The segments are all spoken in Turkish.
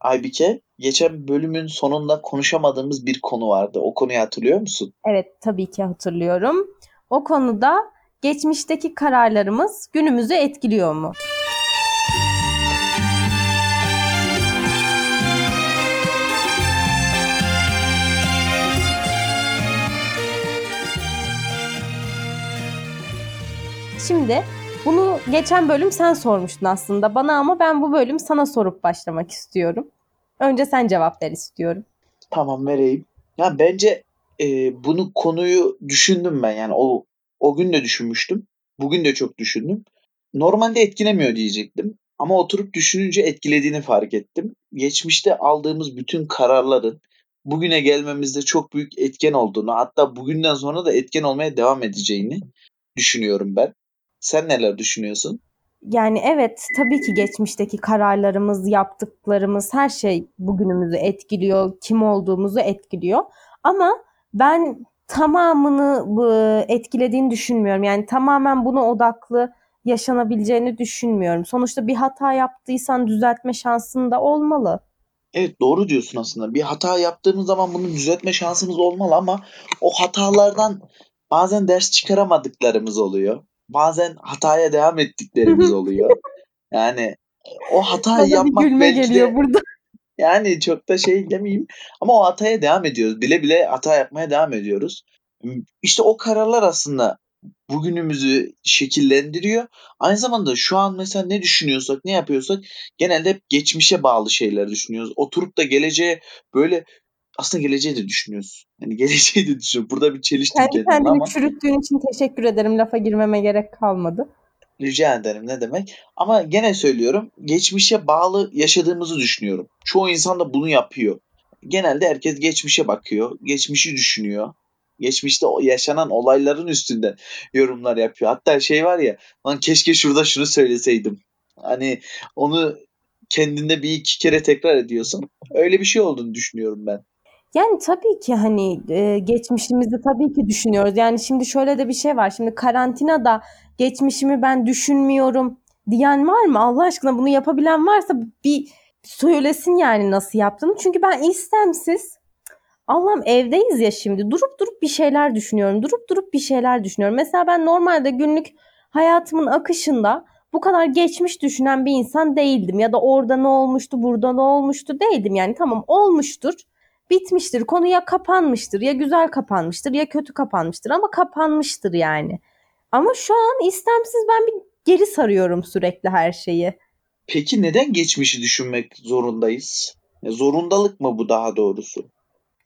Aybike, geçen bölümün sonunda konuşamadığımız bir konu vardı. O konuyu hatırlıyor musun? Evet, tabii ki hatırlıyorum. O konuda geçmişteki kararlarımız günümüzü etkiliyor mu? Şimdi bunu geçen bölüm sen sormuştun aslında bana ama ben bu bölüm sana sorup başlamak istiyorum. Önce sen cevap ver istiyorum. Tamam vereyim. Ya bence e, bunu konuyu düşündüm ben yani o o gün de düşünmüştüm. Bugün de çok düşündüm. Normalde etkilemiyor diyecektim. Ama oturup düşününce etkilediğini fark ettim. Geçmişte aldığımız bütün kararların bugüne gelmemizde çok büyük etken olduğunu, hatta bugünden sonra da etken olmaya devam edeceğini düşünüyorum ben. Sen neler düşünüyorsun? Yani evet tabii ki geçmişteki kararlarımız, yaptıklarımız her şey bugünümüzü etkiliyor, kim olduğumuzu etkiliyor. Ama ben tamamını etkilediğini düşünmüyorum. Yani tamamen buna odaklı yaşanabileceğini düşünmüyorum. Sonuçta bir hata yaptıysan düzeltme şansın da olmalı. Evet doğru diyorsun aslında. Bir hata yaptığımız zaman bunu düzeltme şansımız olmalı ama o hatalardan bazen ders çıkaramadıklarımız oluyor bazen hataya devam ettiklerimiz oluyor. Yani o hatayı yapmak belki geliyor de, burada. Yani çok da şey demeyeyim ama o hataya devam ediyoruz. Bile bile hata yapmaya devam ediyoruz. İşte o kararlar aslında bugünümüzü şekillendiriyor. Aynı zamanda şu an mesela ne düşünüyorsak, ne yapıyorsak genelde hep geçmişe bağlı şeyler düşünüyoruz. Oturup da geleceğe böyle aslında geleceği de düşünüyoruz. Yani geleceği de düşünüyoruz. Burada bir çeliştik Kendi kendini ama... çürüttüğün için teşekkür ederim. Lafa girmeme gerek kalmadı. Rica ederim ne demek. Ama gene söylüyorum geçmişe bağlı yaşadığımızı düşünüyorum. Çoğu insan da bunu yapıyor. Genelde herkes geçmişe bakıyor. Geçmişi düşünüyor. Geçmişte yaşanan olayların üstünde yorumlar yapıyor. Hatta şey var ya lan keşke şurada şunu söyleseydim. Hani onu kendinde bir iki kere tekrar ediyorsun. Öyle bir şey olduğunu düşünüyorum ben. Yani tabii ki hani e, geçmişimizi tabii ki düşünüyoruz. Yani şimdi şöyle de bir şey var. Şimdi karantinada geçmişimi ben düşünmüyorum diyen var mı? Allah aşkına bunu yapabilen varsa bir söylesin yani nasıl yaptığını. Çünkü ben istemsiz Allah'ım evdeyiz ya şimdi durup durup bir şeyler düşünüyorum. Durup durup bir şeyler düşünüyorum. Mesela ben normalde günlük hayatımın akışında bu kadar geçmiş düşünen bir insan değildim. Ya da orada ne olmuştu, burada ne olmuştu değildim. Yani tamam olmuştur bitmiştir. Konu ya kapanmıştır ya güzel kapanmıştır ya kötü kapanmıştır ama kapanmıştır yani. Ama şu an istemsiz ben bir geri sarıyorum sürekli her şeyi. Peki neden geçmişi düşünmek zorundayız? Ya zorundalık mı bu daha doğrusu?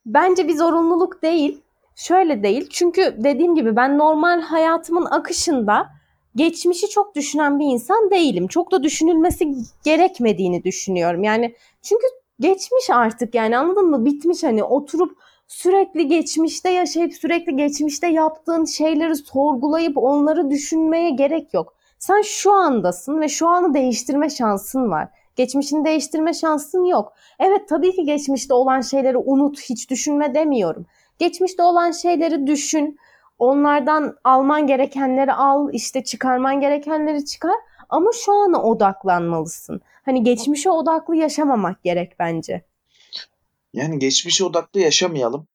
Bence bir zorunluluk değil. Şöyle değil. Çünkü dediğim gibi ben normal hayatımın akışında geçmişi çok düşünen bir insan değilim. Çok da düşünülmesi gerekmediğini düşünüyorum. Yani çünkü geçmiş artık yani anladın mı? Bitmiş hani oturup sürekli geçmişte yaşayıp sürekli geçmişte yaptığın şeyleri sorgulayıp onları düşünmeye gerek yok. Sen şu andasın ve şu anı değiştirme şansın var. Geçmişini değiştirme şansın yok. Evet tabii ki geçmişte olan şeyleri unut, hiç düşünme demiyorum. Geçmişte olan şeyleri düşün. Onlardan alman gerekenleri al, işte çıkarman gerekenleri çıkar ama şu ana odaklanmalısın. Hani geçmişe odaklı yaşamamak gerek bence. Yani geçmişe odaklı yaşamayalım.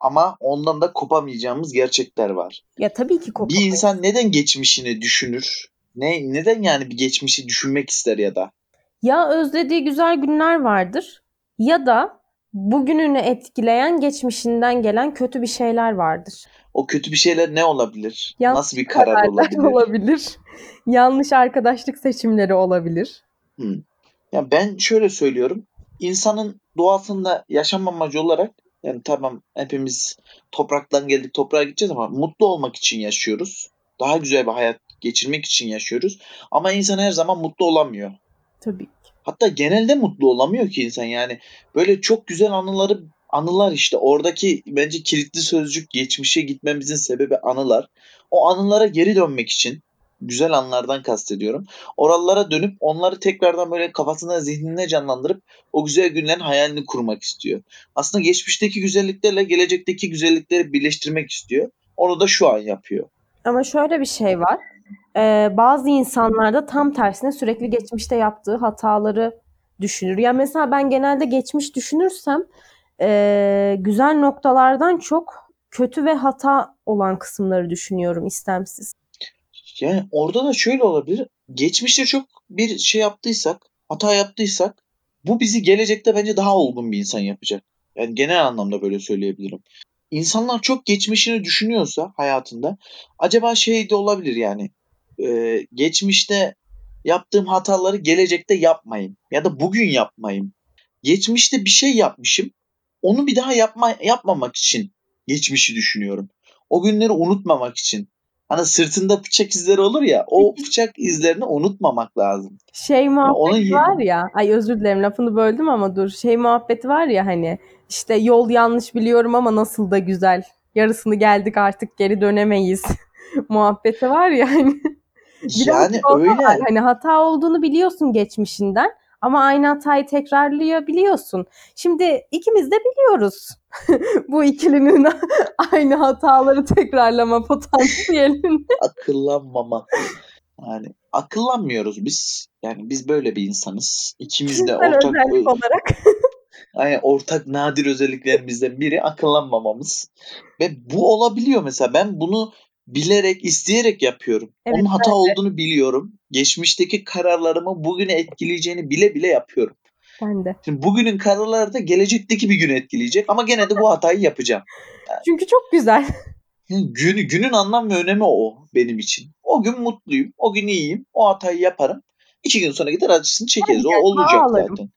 Ama ondan da kopamayacağımız gerçekler var. Ya tabii ki kopamayız. Bir insan neden geçmişini düşünür? Ne neden yani bir geçmişi düşünmek ister ya da? Ya özlediği güzel günler vardır ya da bugününü etkileyen geçmişinden gelen kötü bir şeyler vardır. O kötü bir şeyler ne olabilir? Yanlış Nasıl bir karar olabilir? olabilir. Yanlış arkadaşlık seçimleri olabilir. Hmm. Ya ben şöyle söylüyorum. İnsanın doğasında yaşam amacı olarak yani tamam hepimiz topraktan geldik toprağa gideceğiz ama mutlu olmak için yaşıyoruz. Daha güzel bir hayat geçirmek için yaşıyoruz. Ama insan her zaman mutlu olamıyor. Tabii ki. Hatta genelde mutlu olamıyor ki insan yani. Böyle çok güzel anıları anılar işte oradaki bence kilitli sözcük geçmişe gitmemizin sebebi anılar. O anılara geri dönmek için güzel anlardan kastediyorum. Oralara dönüp onları tekrardan böyle kafasında zihninde canlandırıp o güzel günlerin hayalini kurmak istiyor. Aslında geçmişteki güzelliklerle gelecekteki güzellikleri birleştirmek istiyor. Onu da şu an yapıyor. Ama şöyle bir şey var. Ee, bazı insanlarda tam tersine sürekli geçmişte yaptığı hataları düşünür. Ya mesela ben genelde geçmiş düşünürsem e, güzel noktalardan çok kötü ve hata olan kısımları düşünüyorum istemsiz. Yani orada da şöyle olabilir. Geçmişte çok bir şey yaptıysak, hata yaptıysak bu bizi gelecekte bence daha olgun bir insan yapacak. Yani genel anlamda böyle söyleyebilirim. İnsanlar çok geçmişini düşünüyorsa hayatında acaba şey de olabilir yani e, geçmişte yaptığım hataları gelecekte yapmayayım ya da bugün yapmayayım. Geçmişte bir şey yapmışım. Onu bir daha yapma yapmamak için geçmişi düşünüyorum. O günleri unutmamak için. Hani sırtında bıçak izleri olur ya o bıçak izlerini unutmamak lazım. Şey muhabbeti onun var ya ay özür dilerim lafını böldüm ama dur şey muhabbeti var ya hani işte yol yanlış biliyorum ama nasıl da güzel. Yarısını geldik artık geri dönemeyiz. muhabbeti var ya hani. Yani öyle. var. Hani hata olduğunu biliyorsun geçmişinden ama aynı hatayı tekrarlayabiliyorsun. Şimdi ikimiz de biliyoruz bu ikilinin aynı hataları tekrarlama potansiyelini. Akıllanmama. Yani akıllanmıyoruz biz. Yani biz böyle bir insanız. İkimiz de ortak özellik olarak. yani ortak nadir özelliklerimizden biri akıllanmamamız. Ve bu olabiliyor mesela. Ben bunu bilerek, isteyerek yapıyorum. Evet, Onun hata olduğunu biliyorum. Geçmişteki kararlarımı bugüne etkileyeceğini bile bile yapıyorum. Ben de. Şimdi bugünün kararları da gelecekteki bir günü etkileyecek ama gene de bu hatayı yapacağım. Çünkü çok güzel. Günü, günün anlam ve önemi o benim için. O gün mutluyum, o gün iyiyim, o hatayı yaparım. İki gün sonra gider acısını çekeriz. O olacak ağlarım. zaten.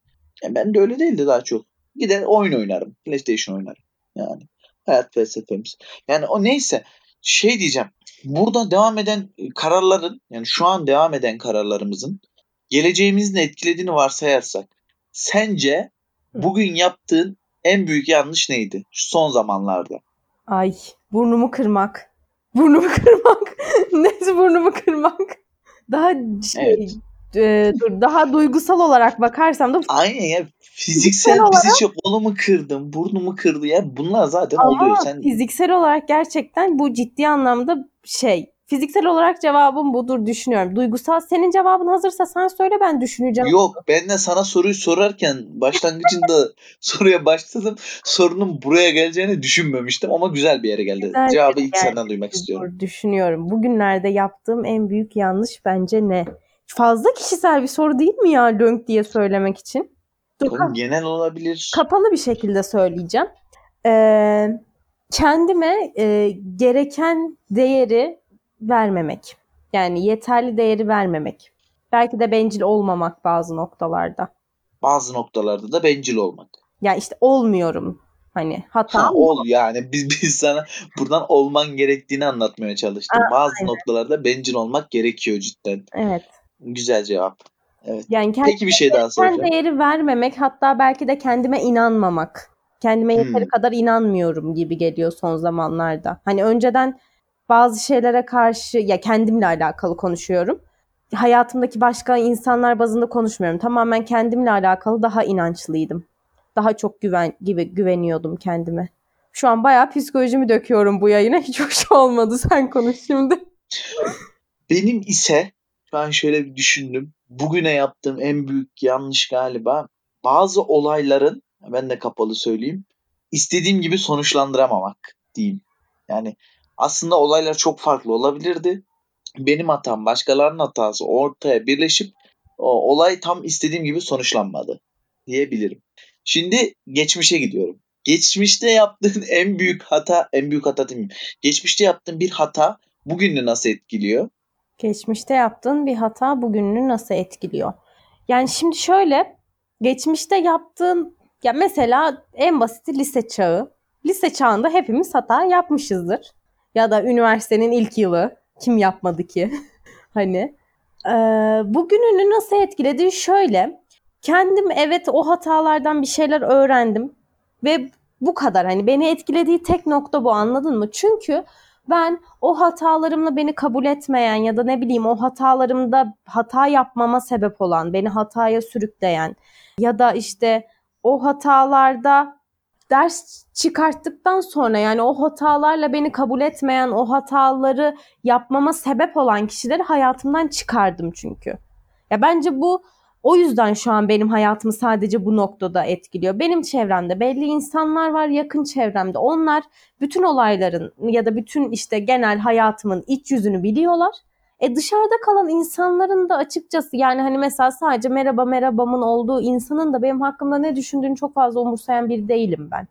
Yani ben de öyle değildi daha çok. Gider oyun oynarım. PlayStation oynarım. Yani hayat felsefemiz. Yani o neyse şey diyeceğim. Burada devam eden kararların yani şu an devam eden kararlarımızın geleceğimizin etkilediğini varsayarsak sence bugün yaptığın en büyük yanlış neydi? Şu son zamanlarda. Ay burnumu kırmak. Burnumu kırmak. Neyse burnumu kırmak. Daha şey Evet. e, dur, daha duygusal olarak bakarsam da Aynen ya fiziksel Fiziksel bizi çok kolumu kırdım, burnumu kırdı ya bunlar zaten Ama oluyor. Sen fiziksel olarak gerçekten bu ciddi anlamda şey. Fiziksel olarak cevabım budur düşünüyorum. Duygusal senin cevabın hazırsa sen söyle ben düşüneceğim. yok ben de sana soruyu sorarken başlangıcında soruya başladım. Sorunun buraya geleceğini düşünmemiştim ama güzel bir yere geldi. Güzel Cevabı ilk senden duymak istiyorum. Düşünüyorum. Bugünlerde yaptığım en büyük yanlış bence ne? Fazla kişisel bir soru değil mi ya lönk diye söylemek için? Dur, Oğlum, genel olabilir. kapalı bir şekilde söyleyeceğim. Ee, kendime e, gereken değeri vermemek. Yani yeterli değeri vermemek. Belki de bencil olmamak bazı noktalarda. Bazı noktalarda da bencil olmak. Yani işte olmuyorum. Hani hata Ha, ol yani biz biz sana buradan olman gerektiğini anlatmaya çalıştık. Bazı noktalarda bencil olmak gerekiyor cidden. evet. Güzel cevap. Evet. Yani kendi Peki bir şey daha soracağım. değeri vermemek hatta belki de kendime inanmamak. Kendime yeteri Hmm. kadar inanmıyorum gibi geliyor son zamanlarda. Hani önceden bazı şeylere karşı ya kendimle alakalı konuşuyorum. Hayatımdaki başka insanlar bazında konuşmuyorum. Tamamen kendimle alakalı daha inançlıydım. Daha çok güven gibi güveniyordum kendime. Şu an bayağı psikolojimi döküyorum bu yayına. Hiç hoş olmadı. Sen konuş şimdi. Benim ise ben şöyle bir düşündüm. Bugüne yaptığım en büyük yanlış galiba bazı olayların ben de kapalı söyleyeyim istediğim gibi sonuçlandıramamak diyeyim. Yani aslında olaylar çok farklı olabilirdi. Benim hatam, başkalarının hatası ortaya birleşip o olay tam istediğim gibi sonuçlanmadı diyebilirim. Şimdi geçmişe gidiyorum. Geçmişte yaptığın en büyük hata, en büyük hata değil mi? Geçmişte yaptığın bir hata bugününü nasıl etkiliyor? Geçmişte yaptığın bir hata bugününü nasıl etkiliyor? Yani şimdi şöyle, geçmişte yaptığın ya mesela en basiti lise çağı. Lise çağında hepimiz hata yapmışızdır. Ya da üniversitenin ilk yılı kim yapmadı ki? hani e, bugününü nasıl etkiledi? Şöyle, kendim evet o hatalardan bir şeyler öğrendim ve bu kadar. Hani beni etkilediği tek nokta bu anladın mı? Çünkü ben o hatalarımla beni kabul etmeyen ya da ne bileyim o hatalarımda hata yapmama sebep olan, beni hataya sürükleyen ya da işte o hatalarda ders çıkarttıktan sonra yani o hatalarla beni kabul etmeyen, o hataları yapmama sebep olan kişileri hayatımdan çıkardım çünkü. Ya bence bu O yüzden şu an benim hayatımı sadece bu noktada etkiliyor. Benim çevremde belli insanlar var yakın çevremde. Onlar bütün olayların ya da bütün işte genel hayatımın iç yüzünü biliyorlar. E dışarıda kalan insanların da açıkçası yani hani mesela sadece merhaba merhabamın olduğu insanın da benim hakkımda ne düşündüğünü çok fazla umursayan biri değilim ben.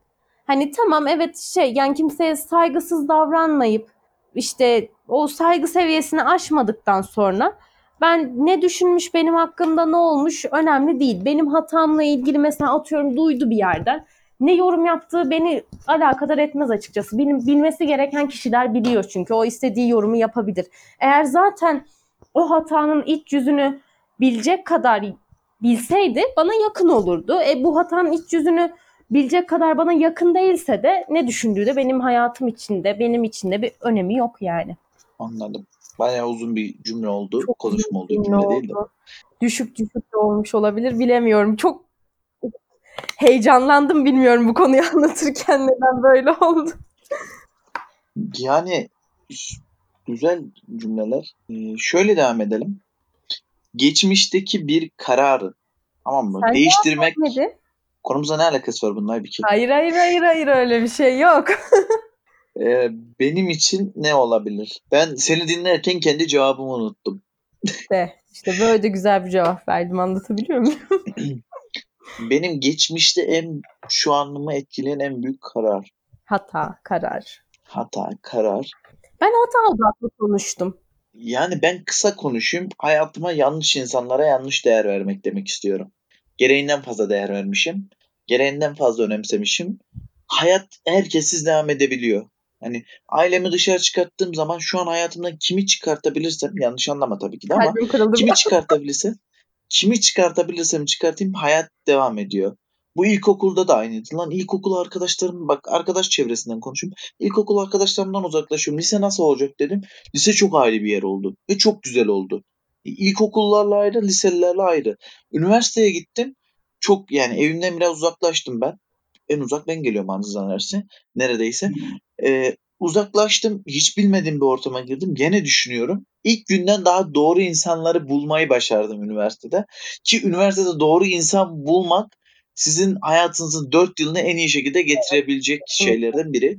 Hani tamam evet şey yani kimseye saygısız davranmayıp işte o saygı seviyesini aşmadıktan sonra ben ne düşünmüş benim hakkımda ne olmuş önemli değil. Benim hatamla ilgili mesela atıyorum duydu bir yerden. Ne yorum yaptığı beni alakadar etmez açıkçası. Benim bilmesi gereken kişiler biliyor çünkü o istediği yorumu yapabilir. Eğer zaten o hatanın iç yüzünü bilecek kadar bilseydi bana yakın olurdu. E bu hatanın iç yüzünü bilecek kadar bana yakın değilse de ne düşündüğü de benim hayatım içinde, benim içinde bir önemi yok yani. Anladım. Bayağı uzun bir cümle oldu. Çok Konuşma oldu. Ne Cümle değil de. oldu? Düşük düşük de olmuş olabilir bilemiyorum. Çok heyecanlandım bilmiyorum bu konuyu anlatırken neden böyle oldu. Yani güzel cümleler. Ee, şöyle devam edelim. Geçmişteki bir kararı tamam mı? Sen Değiştirmek Neydi? konumuza ne alakası var bunlar bir kere? Hayır hayır hayır hayır öyle bir şey yok. Ee, benim için ne olabilir? Ben seni dinlerken kendi cevabımı unuttum. De işte böyle de güzel bir cevap verdim anlatabiliyor muyum? Benim geçmişte en şu anımı etkileyen en büyük karar. Hata, karar. Hata, karar. Ben hata odaklı konuştum. Yani ben kısa konuşayım. Hayatıma yanlış insanlara yanlış değer vermek demek istiyorum. Gereğinden fazla değer vermişim. Gereğinden fazla önemsemişim. Hayat herkessiz devam edebiliyor. Hani ailemi dışarı çıkarttığım zaman şu an hayatımdan kimi çıkartabilirsem yanlış anlama tabii ki de ama kimi çıkartabilirsem kimi çıkartabilirsem çıkartayım hayat devam ediyor. Bu ilkokulda da aynıydı. Lan ilkokul arkadaşlarım bak arkadaş çevresinden konuşayım. İlkokul arkadaşlarımdan uzaklaşıyorum. Lise nasıl olacak dedim. Lise çok ayrı bir yer oldu. Ve çok güzel oldu. İlkokullarla ayrı, liselilerle ayrı. Üniversiteye gittim. Çok yani evimden biraz uzaklaştım ben. En uzak ben geliyorum Anızdan Üniversite. Neredeyse. Ee, uzaklaştım. Hiç bilmediğim bir ortama girdim. Gene düşünüyorum. İlk günden daha doğru insanları bulmayı başardım üniversitede. Ki üniversitede doğru insan bulmak sizin hayatınızın dört yılını en iyi şekilde getirebilecek şeylerden biri.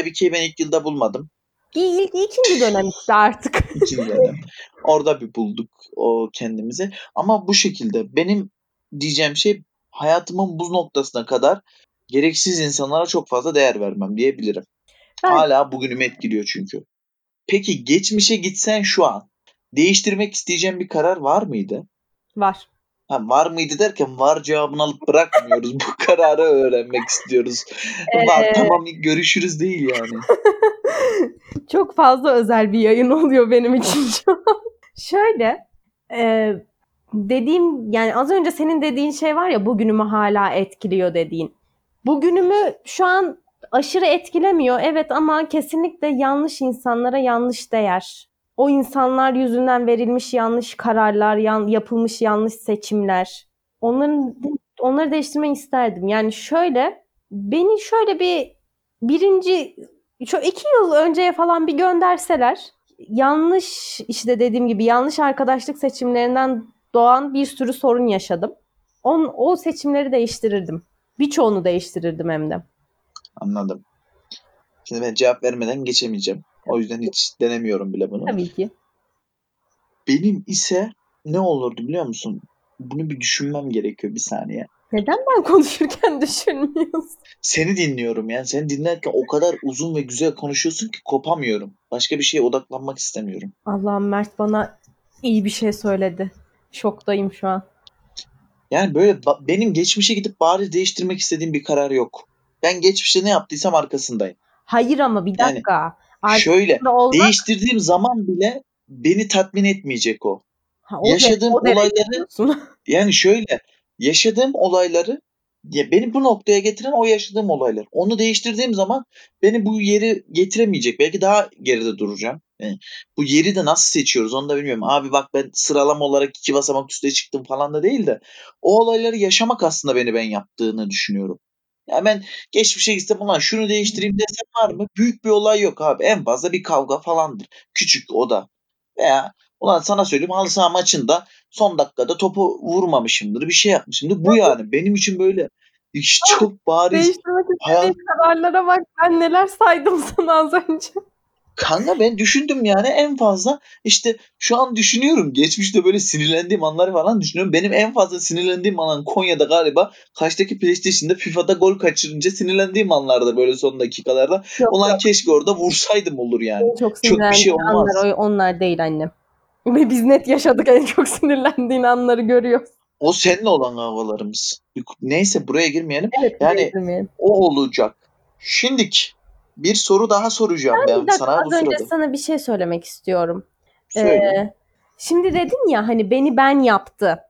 IBK'yi ben ilk yılda bulmadım. İlk, ikinci dönem işte artık. İkinci dönem. Orada bir bulduk o kendimizi. Ama bu şekilde benim diyeceğim şey hayatımın bu noktasına kadar gereksiz insanlara çok fazla değer vermem diyebilirim. Ben- Hala bugünümü etkiliyor çünkü. Peki geçmişe gitsen şu an değiştirmek isteyeceğin bir karar var mıydı? Var. Ha, var mıydı derken var cevabını alıp bırakmıyoruz. Bu kararı öğrenmek istiyoruz. Var Ee, tamam görüşürüz değil yani. Çok fazla özel bir yayın oluyor benim için şu an. Şöyle e, dediğim yani az önce senin dediğin şey var ya bugünümü hala etkiliyor dediğin. Bugünümü şu an aşırı etkilemiyor evet ama kesinlikle yanlış insanlara yanlış değer. O insanlar yüzünden verilmiş yanlış kararlar, yan, yapılmış yanlış seçimler. Onların onları değiştirmeyi isterdim. Yani şöyle beni şöyle bir birinci şu iki yıl önceye falan bir gönderseler yanlış işte dediğim gibi yanlış arkadaşlık seçimlerinden doğan bir sürü sorun yaşadım. On, o seçimleri değiştirirdim. Birçoğunu değiştirirdim hem de. Anladım. Şimdi ben cevap vermeden geçemeyeceğim. O yüzden hiç denemiyorum bile bunu. Tabii ki. Benim ise ne olurdu biliyor musun? Bunu bir düşünmem gerekiyor bir saniye. Neden ben konuşurken düşünmüyorsun? Seni dinliyorum yani. Seni dinlerken o kadar uzun ve güzel konuşuyorsun ki kopamıyorum. Başka bir şeye odaklanmak istemiyorum. Allah'ım Mert bana iyi bir şey söyledi. Şoktayım şu an. Yani böyle benim geçmişe gidip bari değiştirmek istediğim bir karar yok. Ben geçmişte ne yaptıysam arkasındayım. Hayır ama bir Yani dakika. Şöyle Arkasında olmak- değiştirdiğim zaman bile beni tatmin etmeyecek o. Ha, o yaşadığım de- o olayları-. Yani şöyle yaşadığım olayları ya beni bu noktaya getiren o yaşadığım olaylar. Onu değiştirdiğim zaman beni bu yeri getiremeyecek. Belki daha geride duracağım. Yani bu yeri de nasıl seçiyoruz onu da bilmiyorum. Abi bak ben sıralama olarak iki basamak üstüne çıktım falan da değil de o olayları yaşamak aslında beni ben yaptığını düşünüyorum. Ya ben geçmişe gitsem ulan şunu değiştireyim desem var mı? Büyük bir olay yok abi. En fazla bir kavga falandır. Küçük o da. Veya Ulan sana söyleyeyim halı saha maçında son dakikada topu vurmamışımdır. Bir şey yapmışımdır. Bu yani. Benim için böyle hiç çok bariz. Değiştirmek istediğin kararlara bak. Ben neler saydım sana az önce. Kanka ben düşündüm yani en fazla işte şu an düşünüyorum. Geçmişte böyle sinirlendiğim anları falan düşünüyorum. Benim en fazla sinirlendiğim alan Konya'da galiba kaçtaki PlayStation'da FIFA'da gol kaçırınca sinirlendiğim anlarda böyle son dakikalarda. Yok, Ulan yok. keşke orada vursaydım olur yani. En çok Çok bir şey olmaz. anlar onlar değil annem. Ve biz net yaşadık en çok sinirlendiğin anları görüyoruz. O seninle olan havalarımız. Neyse buraya girmeyelim. Evet. Yani- değiştirmeyelim. O olacak. Şimdik bir soru daha soracağım ben, dakika sana az bu önce sırada. sana bir şey söylemek istiyorum. Söyle. Ee, şimdi dedin ya hani beni ben yaptı.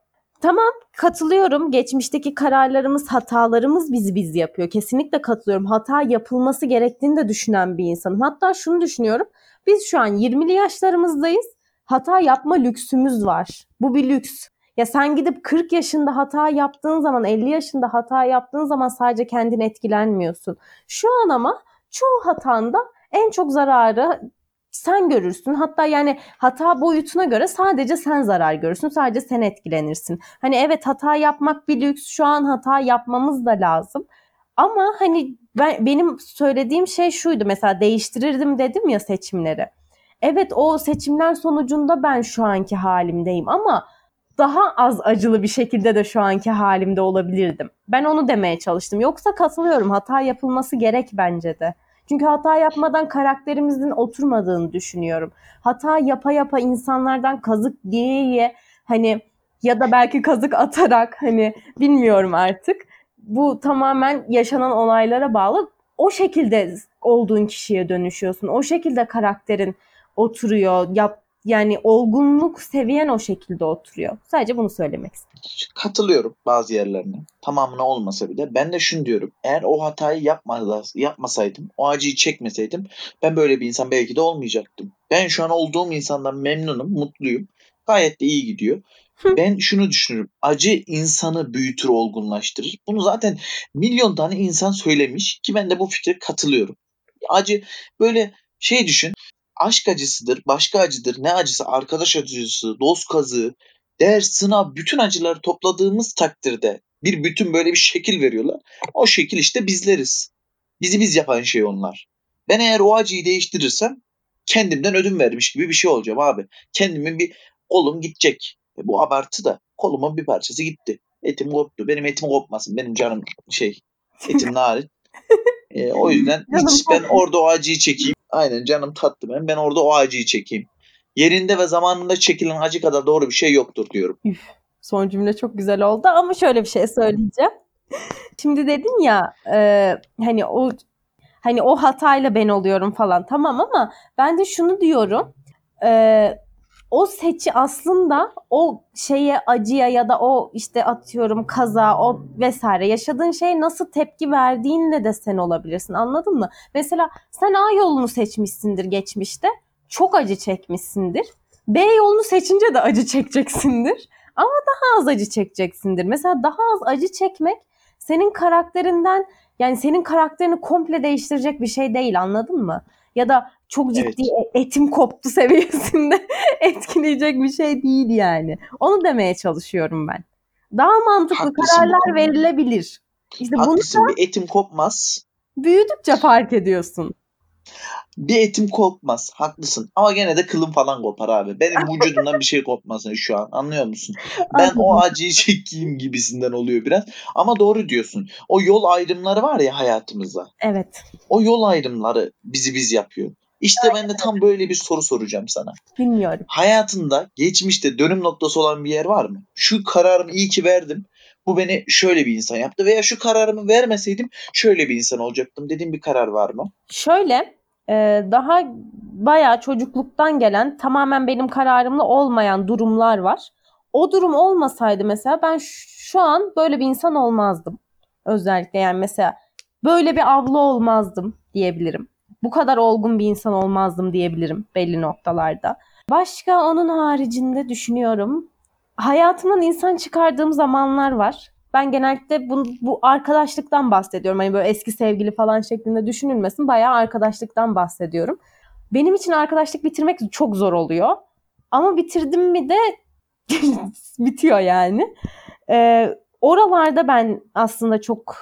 Tamam katılıyorum. Geçmişteki kararlarımız, hatalarımız bizi biz yapıyor. Kesinlikle katılıyorum. Hata yapılması gerektiğini de düşünen bir insanım. Hatta şunu düşünüyorum. Biz şu an 20'li yaşlarımızdayız. Hata yapma lüksümüz var. Bu bir lüks. Ya sen gidip 40 yaşında hata yaptığın zaman, 50 yaşında hata yaptığın zaman sadece kendin etkilenmiyorsun. Şu an ama çoğu hatanda en çok zararı sen görürsün. Hatta yani hata boyutuna göre sadece sen zarar görürsün. Sadece sen etkilenirsin. Hani evet hata yapmak bir lüks. Şu an hata yapmamız da lazım. Ama hani ben, benim söylediğim şey şuydu. Mesela değiştirirdim dedim ya seçimleri. Evet o seçimler sonucunda ben şu anki halimdeyim ama daha az acılı bir şekilde de şu anki halimde olabilirdim. Ben onu demeye çalıştım. Yoksa katılıyorum. Hata yapılması gerek bence de. Çünkü hata yapmadan karakterimizin oturmadığını düşünüyorum. Hata yapa yapa insanlardan kazık diye ye hani ya da belki kazık atarak hani bilmiyorum artık. Bu tamamen yaşanan olaylara bağlı. O şekilde olduğun kişiye dönüşüyorsun. O şekilde karakterin oturuyor. Yap, yani olgunluk seviyen o şekilde oturuyor. Sadece bunu söylemek istedim. Katılıyorum bazı yerlerine. Tamamına olmasa bile. Ben de şunu diyorum. Eğer o hatayı yapmasaydım, o acıyı çekmeseydim ben böyle bir insan belki de olmayacaktım. Ben şu an olduğum insandan memnunum, mutluyum. Gayet de iyi gidiyor. Ben şunu düşünürüm. Acı insanı büyütür, olgunlaştırır. Bunu zaten milyon tane insan söylemiş ki ben de bu fikre katılıyorum. Acı böyle şey düşün. Aşk acısıdır, başka acıdır. Ne acısı? Arkadaş acısı, dost kazığı, ders, sınav, bütün acıları topladığımız takdirde bir bütün böyle bir şekil veriyorlar. O şekil işte bizleriz. Bizi biz yapan şey onlar. Ben eğer o acıyı değiştirirsem kendimden ödün vermiş gibi bir şey olacağım abi. Kendimin bir kolum gidecek. E bu abartı da kolumun bir parçası gitti. Etim koptu. Benim etim kopmasın. Benim canım şey etim narin. E, o yüzden hiç ben orada o acıyı çekeyim. Aynen canım tatlı ben. Ben orada o acıyı çekeyim. Yerinde ve zamanında çekilen acı kadar doğru bir şey yoktur diyorum. Son cümle çok güzel oldu ama şöyle bir şey söyleyeceğim. Şimdi dedin ya e, hani o hani o hatayla ben oluyorum falan tamam ama ben de şunu diyorum e, o seçi aslında o şeye acıya ya da o işte atıyorum kaza o vesaire yaşadığın şeye nasıl tepki verdiğinle de sen olabilirsin anladın mı? Mesela sen A yolunu seçmişsindir geçmişte çok acı çekmişsindir. B yolunu seçince de acı çekeceksindir daha az acı çekeceksindir. Mesela daha az acı çekmek senin karakterinden yani senin karakterini komple değiştirecek bir şey değil anladın mı? Ya da çok ciddi e- etim koptu seviyesinde etkileyecek bir şey değil yani. Onu demeye çalışıyorum ben. Daha mantıklı Haklısın kararlar verilebilir. İşte bunu Haklısın bir etim kopmaz. büyüdükçe fark ediyorsun. Bir etim kopmaz. Haklısın. Ama gene de kılım falan kopar abi. Benim vücudumdan bir şey kopmasın şu an. Anlıyor musun? Ben o acıyı çekeyim gibisinden oluyor biraz. Ama doğru diyorsun. O yol ayrımları var ya hayatımızda. Evet. O yol ayrımları bizi biz yapıyor. İşte ben de tam böyle bir soru soracağım sana. Bilmiyorum. Hayatında geçmişte dönüm noktası olan bir yer var mı? Şu kararımı iyi ki verdim. Bu beni şöyle bir insan yaptı veya şu kararımı vermeseydim şöyle bir insan olacaktım dediğim bir karar var mı? Şöyle e, daha bayağı çocukluktan gelen tamamen benim kararımla olmayan durumlar var. O durum olmasaydı mesela ben şu an böyle bir insan olmazdım. Özellikle yani mesela böyle bir abla olmazdım diyebilirim. Bu kadar olgun bir insan olmazdım diyebilirim belli noktalarda. Başka onun haricinde düşünüyorum. Hayatımdan insan çıkardığım zamanlar var. Ben genellikle bu, bu arkadaşlıktan bahsediyorum. Hani böyle eski sevgili falan şeklinde düşünülmesin. Bayağı arkadaşlıktan bahsediyorum. Benim için arkadaşlık bitirmek çok zor oluyor. Ama bitirdim mi de bitiyor yani. Ee, oralarda ben aslında çok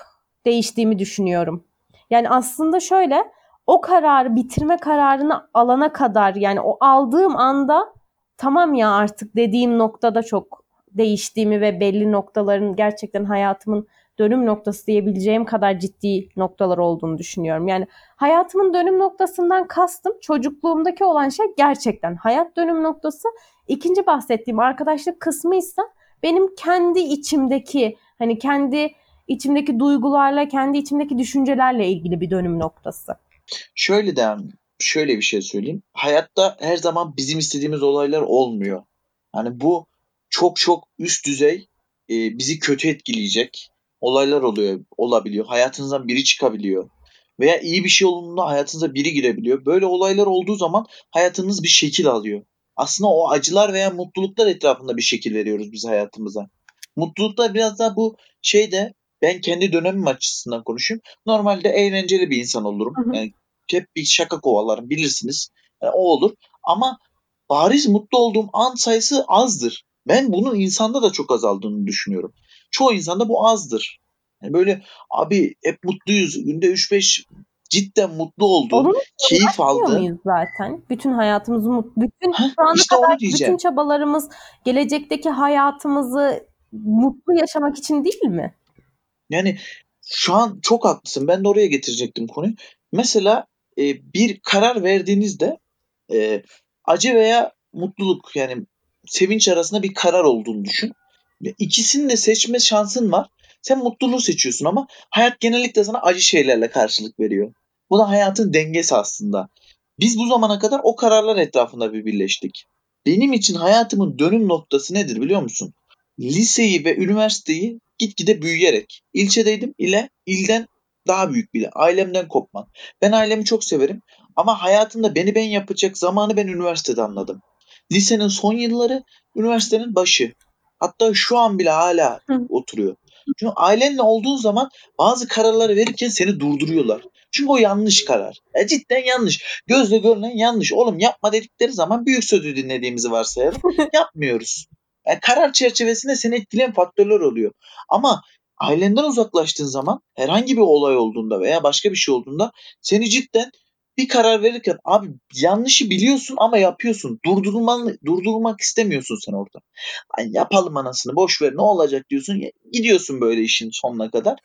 değiştiğimi düşünüyorum. Yani aslında şöyle o kararı bitirme kararını alana kadar yani o aldığım anda tamam ya artık dediğim noktada çok değiştiğimi ve belli noktaların gerçekten hayatımın dönüm noktası diyebileceğim kadar ciddi noktalar olduğunu düşünüyorum. Yani hayatımın dönüm noktasından kastım çocukluğumdaki olan şey gerçekten hayat dönüm noktası. İkinci bahsettiğim arkadaşlık kısmı ise benim kendi içimdeki hani kendi içimdeki duygularla, kendi içimdeki düşüncelerle ilgili bir dönüm noktası. Şöyle de şöyle bir şey söyleyeyim. Hayatta her zaman bizim istediğimiz olaylar olmuyor. Hani bu çok çok üst düzey e, bizi kötü etkileyecek olaylar oluyor, olabiliyor. Hayatınızdan biri çıkabiliyor. Veya iyi bir şey olduğunda hayatınıza biri girebiliyor. Böyle olaylar olduğu zaman hayatınız bir şekil alıyor. Aslında o acılar veya mutluluklar etrafında bir şekil veriyoruz biz hayatımıza. Mutluluklar biraz daha bu şeyde ben kendi dönemim açısından konuşayım. Normalde eğlenceli bir insan olurum. Hı hı. Yani hep bir şaka kovalarım bilirsiniz. Yani o olur. Ama bariz mutlu olduğum an sayısı azdır. Ben bunun insanda da çok azaldığını düşünüyorum. Çoğu insanda bu azdır. Yani böyle abi hep mutluyuz. Günde 3-5 cidden mutlu oldu. Onu keyif aldı. muyuz zaten? Bütün hayatımızı mutlu. Bütün Heh, şu ana işte kadar bütün çabalarımız gelecekteki hayatımızı mutlu yaşamak için değil mi? Yani şu an çok haklısın. Ben de oraya getirecektim konuyu. Mesela e, bir karar verdiğinizde e, acı veya mutluluk yani sevinç arasında bir karar olduğunu düşün. İkisini de seçme şansın var. Sen mutluluğu seçiyorsun ama hayat genellikle sana acı şeylerle karşılık veriyor. Bu da hayatın dengesi aslında. Biz bu zamana kadar o kararlar etrafında bir birleştik. Benim için hayatımın dönüm noktası nedir biliyor musun? Liseyi ve üniversiteyi gitgide büyüyerek. ilçedeydim ile ilden daha büyük bile. Ailemden kopmak. Ben ailemi çok severim ama hayatımda beni ben yapacak zamanı ben üniversitede anladım. Lisenin son yılları, üniversitenin başı. Hatta şu an bile hala oturuyor. Çünkü ailenle olduğun zaman bazı kararları verirken seni durduruyorlar. Çünkü o yanlış karar. E cidden yanlış. Gözle görülen yanlış. Oğlum yapma dedikleri zaman büyük sözü dinlediğimizi varsayalım. Yapmıyoruz. Yani karar çerçevesinde seni etkileyen faktörler oluyor. Ama ailenden uzaklaştığın zaman herhangi bir olay olduğunda veya başka bir şey olduğunda seni cidden bir karar verirken abi yanlışı biliyorsun ama yapıyorsun. Durdurulman, durdurulmak istemiyorsun sen orada. Ay yapalım anasını boş ver ne olacak diyorsun. Gidiyorsun böyle işin sonuna kadar.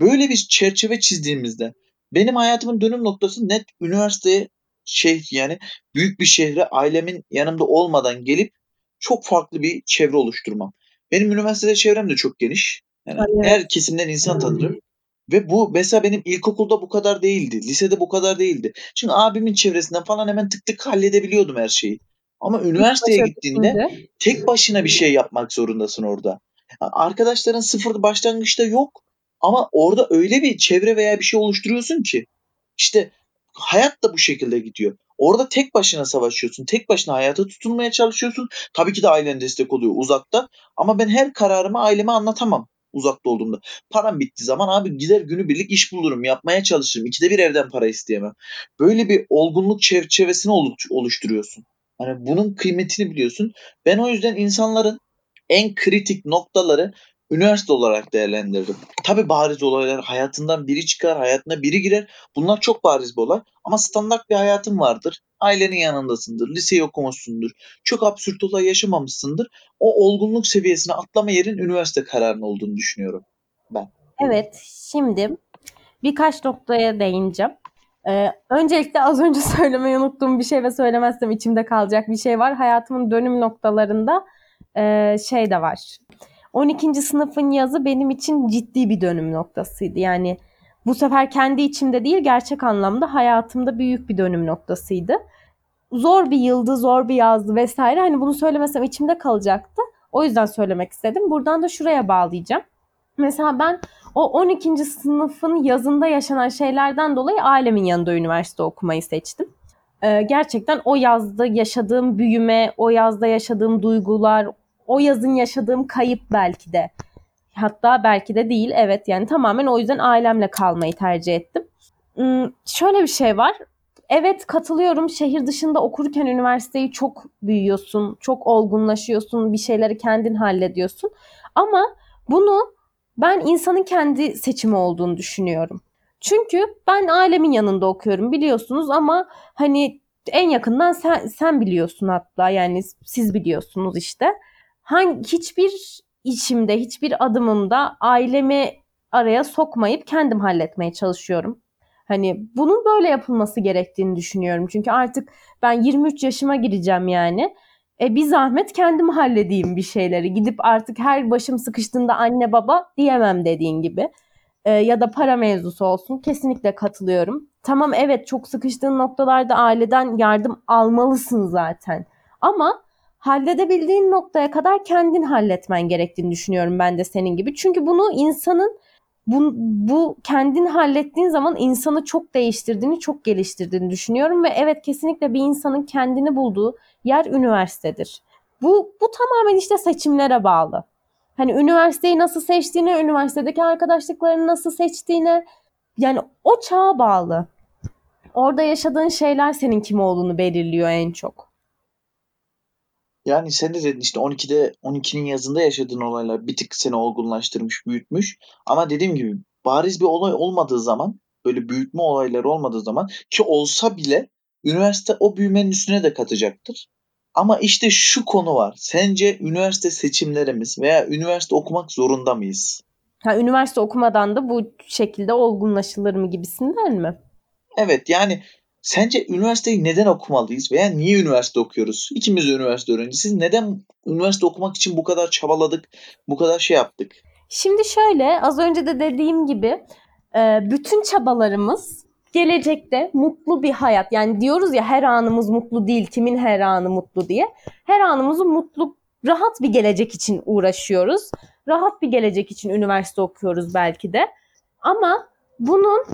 Böyle bir çerçeve çizdiğimizde benim hayatımın dönüm noktası net üniversiteye şey yani büyük bir şehre ailemin yanımda olmadan gelip çok farklı bir çevre oluşturmam. Benim üniversitede çevrem de çok geniş. Yani her kesimden insan tanırım. Ve bu mesela benim ilkokulda bu kadar değildi. Lisede bu kadar değildi. Çünkü abimin çevresinden falan hemen tık tık halledebiliyordum her şeyi. Ama üniversiteye gittiğinde tek başına bir şey yapmak zorundasın orada. Arkadaşların sıfır başlangıçta yok. Ama orada öyle bir çevre veya bir şey oluşturuyorsun ki. işte hayat da bu şekilde gidiyor. Orada tek başına savaşıyorsun. Tek başına hayata tutunmaya çalışıyorsun. Tabii ki de ailen destek oluyor uzakta. Ama ben her kararımı aileme anlatamam uzakta olduğumda. Param bittiği zaman abi gider günü birlik iş bulurum. Yapmaya çalışırım. İkide bir evden para isteyemem. Böyle bir olgunluk çerçevesini oluşturuyorsun. Hani bunun kıymetini biliyorsun. Ben o yüzden insanların en kritik noktaları üniversite olarak değerlendirdim. Tabi bariz olaylar hayatından biri çıkar, hayatına biri girer. Bunlar çok bariz bir olay. Ama standart bir hayatın vardır. Ailenin yanındasındır, liseyi okumuşsundur. Çok absürt olay yaşamamışsındır. O olgunluk seviyesine atlama yerin üniversite kararının olduğunu düşünüyorum ben. Evet, şimdi birkaç noktaya değineceğim. Ee, öncelikle az önce söylemeyi unuttuğum bir şey ve söylemezsem içimde kalacak bir şey var. Hayatımın dönüm noktalarında e, şey de var. 12. sınıfın yazı benim için ciddi bir dönüm noktasıydı. Yani bu sefer kendi içimde değil gerçek anlamda hayatımda büyük bir dönüm noktasıydı. Zor bir yıldı, zor bir yazdı vesaire. Hani bunu söylemesem içimde kalacaktı. O yüzden söylemek istedim. Buradan da şuraya bağlayacağım. Mesela ben o 12. sınıfın yazında yaşanan şeylerden dolayı ailemin yanında üniversite okumayı seçtim. Ee, gerçekten o yazda yaşadığım büyüme, o yazda yaşadığım duygular, o yazın yaşadığım kayıp belki de. Hatta belki de değil. Evet yani tamamen o yüzden ailemle kalmayı tercih ettim. Hmm, şöyle bir şey var. Evet katılıyorum. Şehir dışında okurken üniversiteyi çok büyüyorsun, çok olgunlaşıyorsun, bir şeyleri kendin hallediyorsun. Ama bunu ben insanın kendi seçimi olduğunu düşünüyorum. Çünkü ben ailemin yanında okuyorum biliyorsunuz ama hani en yakından sen, sen biliyorsun hatta yani siz biliyorsunuz işte. Hangi, hiçbir işimde, hiçbir adımımda ailemi araya sokmayıp kendim halletmeye çalışıyorum. Hani bunun böyle yapılması gerektiğini düşünüyorum. Çünkü artık ben 23 yaşıma gireceğim yani. E bir zahmet kendim halledeyim bir şeyleri. Gidip artık her başım sıkıştığında anne baba diyemem dediğin gibi. E, ya da para mevzusu olsun. Kesinlikle katılıyorum. Tamam evet çok sıkıştığın noktalarda aileden yardım almalısın zaten. Ama halledebildiğin noktaya kadar kendin halletmen gerektiğini düşünüyorum ben de senin gibi. Çünkü bunu insanın bu, bu kendin hallettiğin zaman insanı çok değiştirdiğini, çok geliştirdiğini düşünüyorum ve evet kesinlikle bir insanın kendini bulduğu yer üniversitedir. Bu bu tamamen işte seçimlere bağlı. Hani üniversiteyi nasıl seçtiğine, üniversitedeki arkadaşlıklarını nasıl seçtiğine yani o çağa bağlı. Orada yaşadığın şeyler senin kim olduğunu belirliyor en çok. Yani sen de dedin işte 12'de 12'nin yazında yaşadığın olaylar bir tık seni olgunlaştırmış, büyütmüş. Ama dediğim gibi bariz bir olay olmadığı zaman, böyle büyütme olayları olmadığı zaman ki olsa bile üniversite o büyümenin üstüne de katacaktır. Ama işte şu konu var. Sence üniversite seçimlerimiz veya üniversite okumak zorunda mıyız? Ha, üniversite okumadan da bu şekilde olgunlaşılır mı gibisinden mi? Evet yani Sence üniversiteyi neden okumalıyız veya niye üniversite okuyoruz? İkimiz de üniversite öğrencisiyiz. Neden üniversite okumak için bu kadar çabaladık, bu kadar şey yaptık? Şimdi şöyle az önce de dediğim gibi e, bütün çabalarımız gelecekte mutlu bir hayat. Yani diyoruz ya her anımız mutlu değil, kimin her anı mutlu diye. Her anımızı mutlu, rahat bir gelecek için uğraşıyoruz. Rahat bir gelecek için üniversite okuyoruz belki de. Ama bunun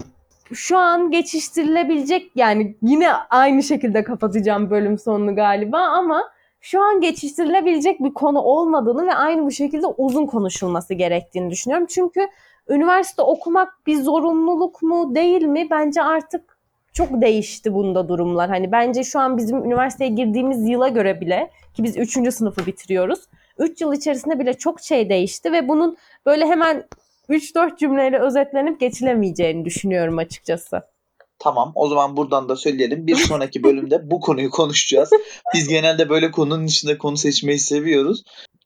şu an geçiştirilebilecek yani yine aynı şekilde kapatacağım bölüm sonunu galiba ama şu an geçiştirilebilecek bir konu olmadığını ve aynı bu şekilde uzun konuşulması gerektiğini düşünüyorum. Çünkü üniversite okumak bir zorunluluk mu değil mi? Bence artık çok değişti bunda durumlar. Hani bence şu an bizim üniversiteye girdiğimiz yıla göre bile ki biz 3. sınıfı bitiriyoruz. 3 yıl içerisinde bile çok şey değişti ve bunun böyle hemen 3-4 cümleyle özetlenip geçilemeyeceğini düşünüyorum açıkçası. Tamam o zaman buradan da söyleyelim. Bir sonraki bölümde bu konuyu konuşacağız. Biz genelde böyle konunun içinde konu seçmeyi seviyoruz.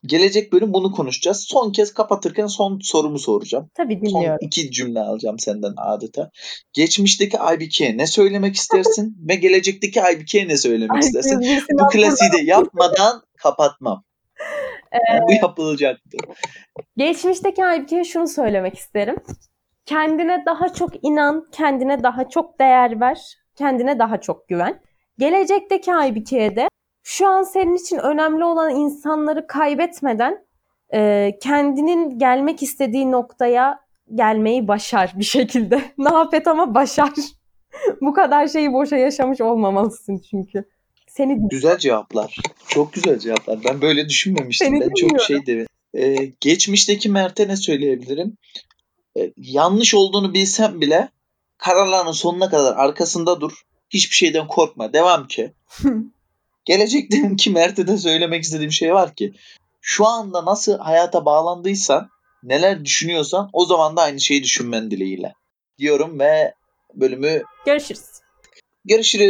Gelecek bölüm bunu konuşacağız. Son kez kapatırken son sorumu soracağım. Tabii dinliyorum. Son iki cümle alacağım senden adeta. Geçmişteki IBK'ye ne söylemek istersin ve gelecekteki IBK'ye ne söylemek istersin? Bu klasiği de yapmadan kapatmam. Yani bu yapılacaktı. Geçmişteki Aybüke'ye şunu söylemek isterim. Kendine daha çok inan, kendine daha çok değer ver, kendine daha çok güven. Gelecekteki Aybüke'ye de şu an senin için önemli olan insanları kaybetmeden e, kendinin gelmek istediği noktaya gelmeyi başar bir şekilde. ne yap et ama başar. Bu kadar şeyi boşa yaşamış olmamalısın çünkü. Seni güzel cevaplar. Çok güzel cevaplar. Ben böyle düşünmemiştim. Seni ben çok şey de ee, geçmişteki Mert'e ne söyleyebilirim? Ee, yanlış olduğunu bilsem bile kararlarının sonuna kadar arkasında dur. Hiçbir şeyden korkma. Devam ki. Gelecekteki Mert'e de söylemek istediğim şey var ki şu anda nasıl hayata bağlandıysan neler düşünüyorsan o zaman da aynı şeyi düşünmen dileğiyle. Diyorum ve bölümü görüşürüz. Görüşürüz.